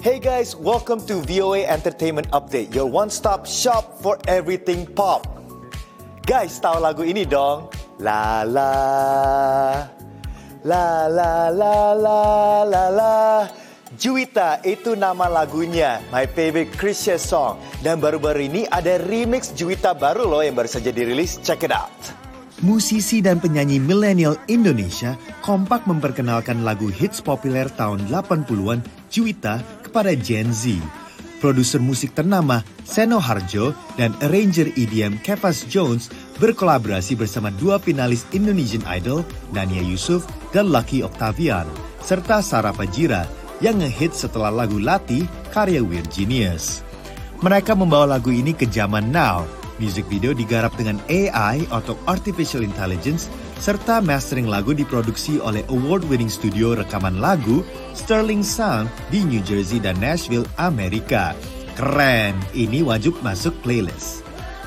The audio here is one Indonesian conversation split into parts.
Hey guys, welcome to VOA Entertainment Update, your one-stop shop for everything pop. Guys, tahu lagu ini dong? La la la la la la la la. Juwita itu nama lagunya, my favorite Christian song. Dan baru-baru ini ada remix Juwita baru loh yang baru saja dirilis. Check it out. Musisi dan penyanyi milenial Indonesia kompak memperkenalkan lagu hits populer tahun 80-an Juwita kepada Gen Z. Produser musik ternama Seno Harjo dan arranger EDM Kevas Jones berkolaborasi bersama dua finalis Indonesian Idol, Nania Yusuf dan Lucky Octavian, serta Sarah Pajira yang ngehit setelah lagu Lati karya Weird Genius. Mereka membawa lagu ini ke zaman now. Music video digarap dengan AI atau Artificial Intelligence serta mastering lagu diproduksi oleh award-winning studio rekaman lagu Sterling Sound di New Jersey dan Nashville, Amerika. Keren, ini wajib masuk playlist.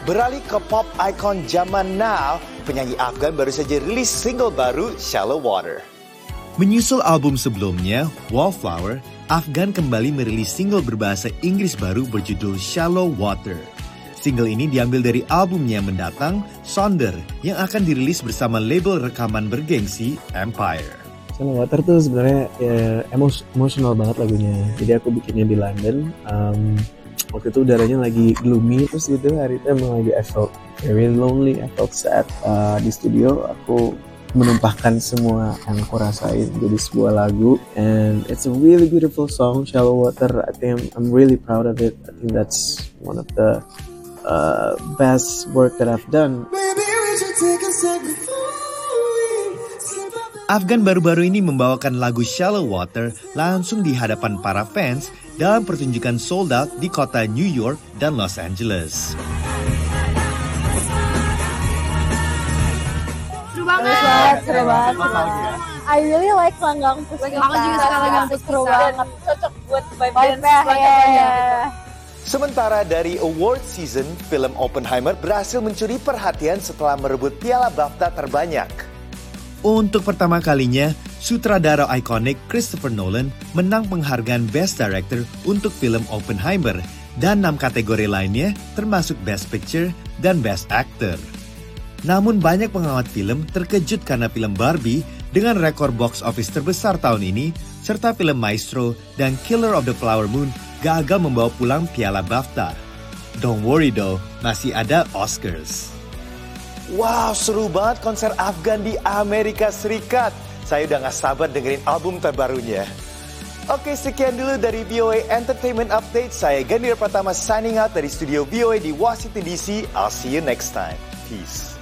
Beralih ke pop icon zaman now, penyanyi Afgan baru saja rilis single baru Shallow Water. Menyusul album sebelumnya, Wallflower, Afgan kembali merilis single berbahasa Inggris baru berjudul Shallow Water. Single ini diambil dari albumnya mendatang, Sonder, yang akan dirilis bersama label rekaman bergengsi Empire. Shallow Water tuh sebenarnya ya, emos emosional banget lagunya. Jadi aku bikinnya di London. Um, waktu itu udaranya lagi gloomy terus gitu hari itu emang lagi I felt very lonely, I felt sad. Uh, di studio aku menumpahkan semua yang aku rasain jadi sebuah lagu and it's a really beautiful song Shallow Water I think I'm, I'm really proud of it I think that's one of the uh, best work that I've done. Afgan baru-baru ini membawakan lagu Shallow Water langsung di hadapan para fans dalam pertunjukan sold out di kota New York dan Los Angeles. Seru banget. Seru banget, seru banget. I really like Langgang Puspita. Aku juga suka Langgang Puspita. Seru banget. Cocok buat vibe dance. iya, iya. Sementara dari award season, film Oppenheimer berhasil mencuri perhatian setelah merebut piala BAFTA terbanyak. Untuk pertama kalinya, sutradara ikonik Christopher Nolan menang penghargaan Best Director untuk film Oppenheimer dan enam kategori lainnya termasuk Best Picture dan Best Actor. Namun banyak pengamat film terkejut karena film Barbie dengan rekor box office terbesar tahun ini serta film Maestro dan Killer of the Flower Moon gagal membawa pulang piala BAFTA. Don't worry though, masih ada Oscars. Wow, seru banget konser Afgan di Amerika Serikat. Saya udah gak sabar dengerin album terbarunya. Oke, sekian dulu dari VOA Entertainment Update. Saya Gandir Pratama signing out dari studio VOA di Washington DC. I'll see you next time. Peace.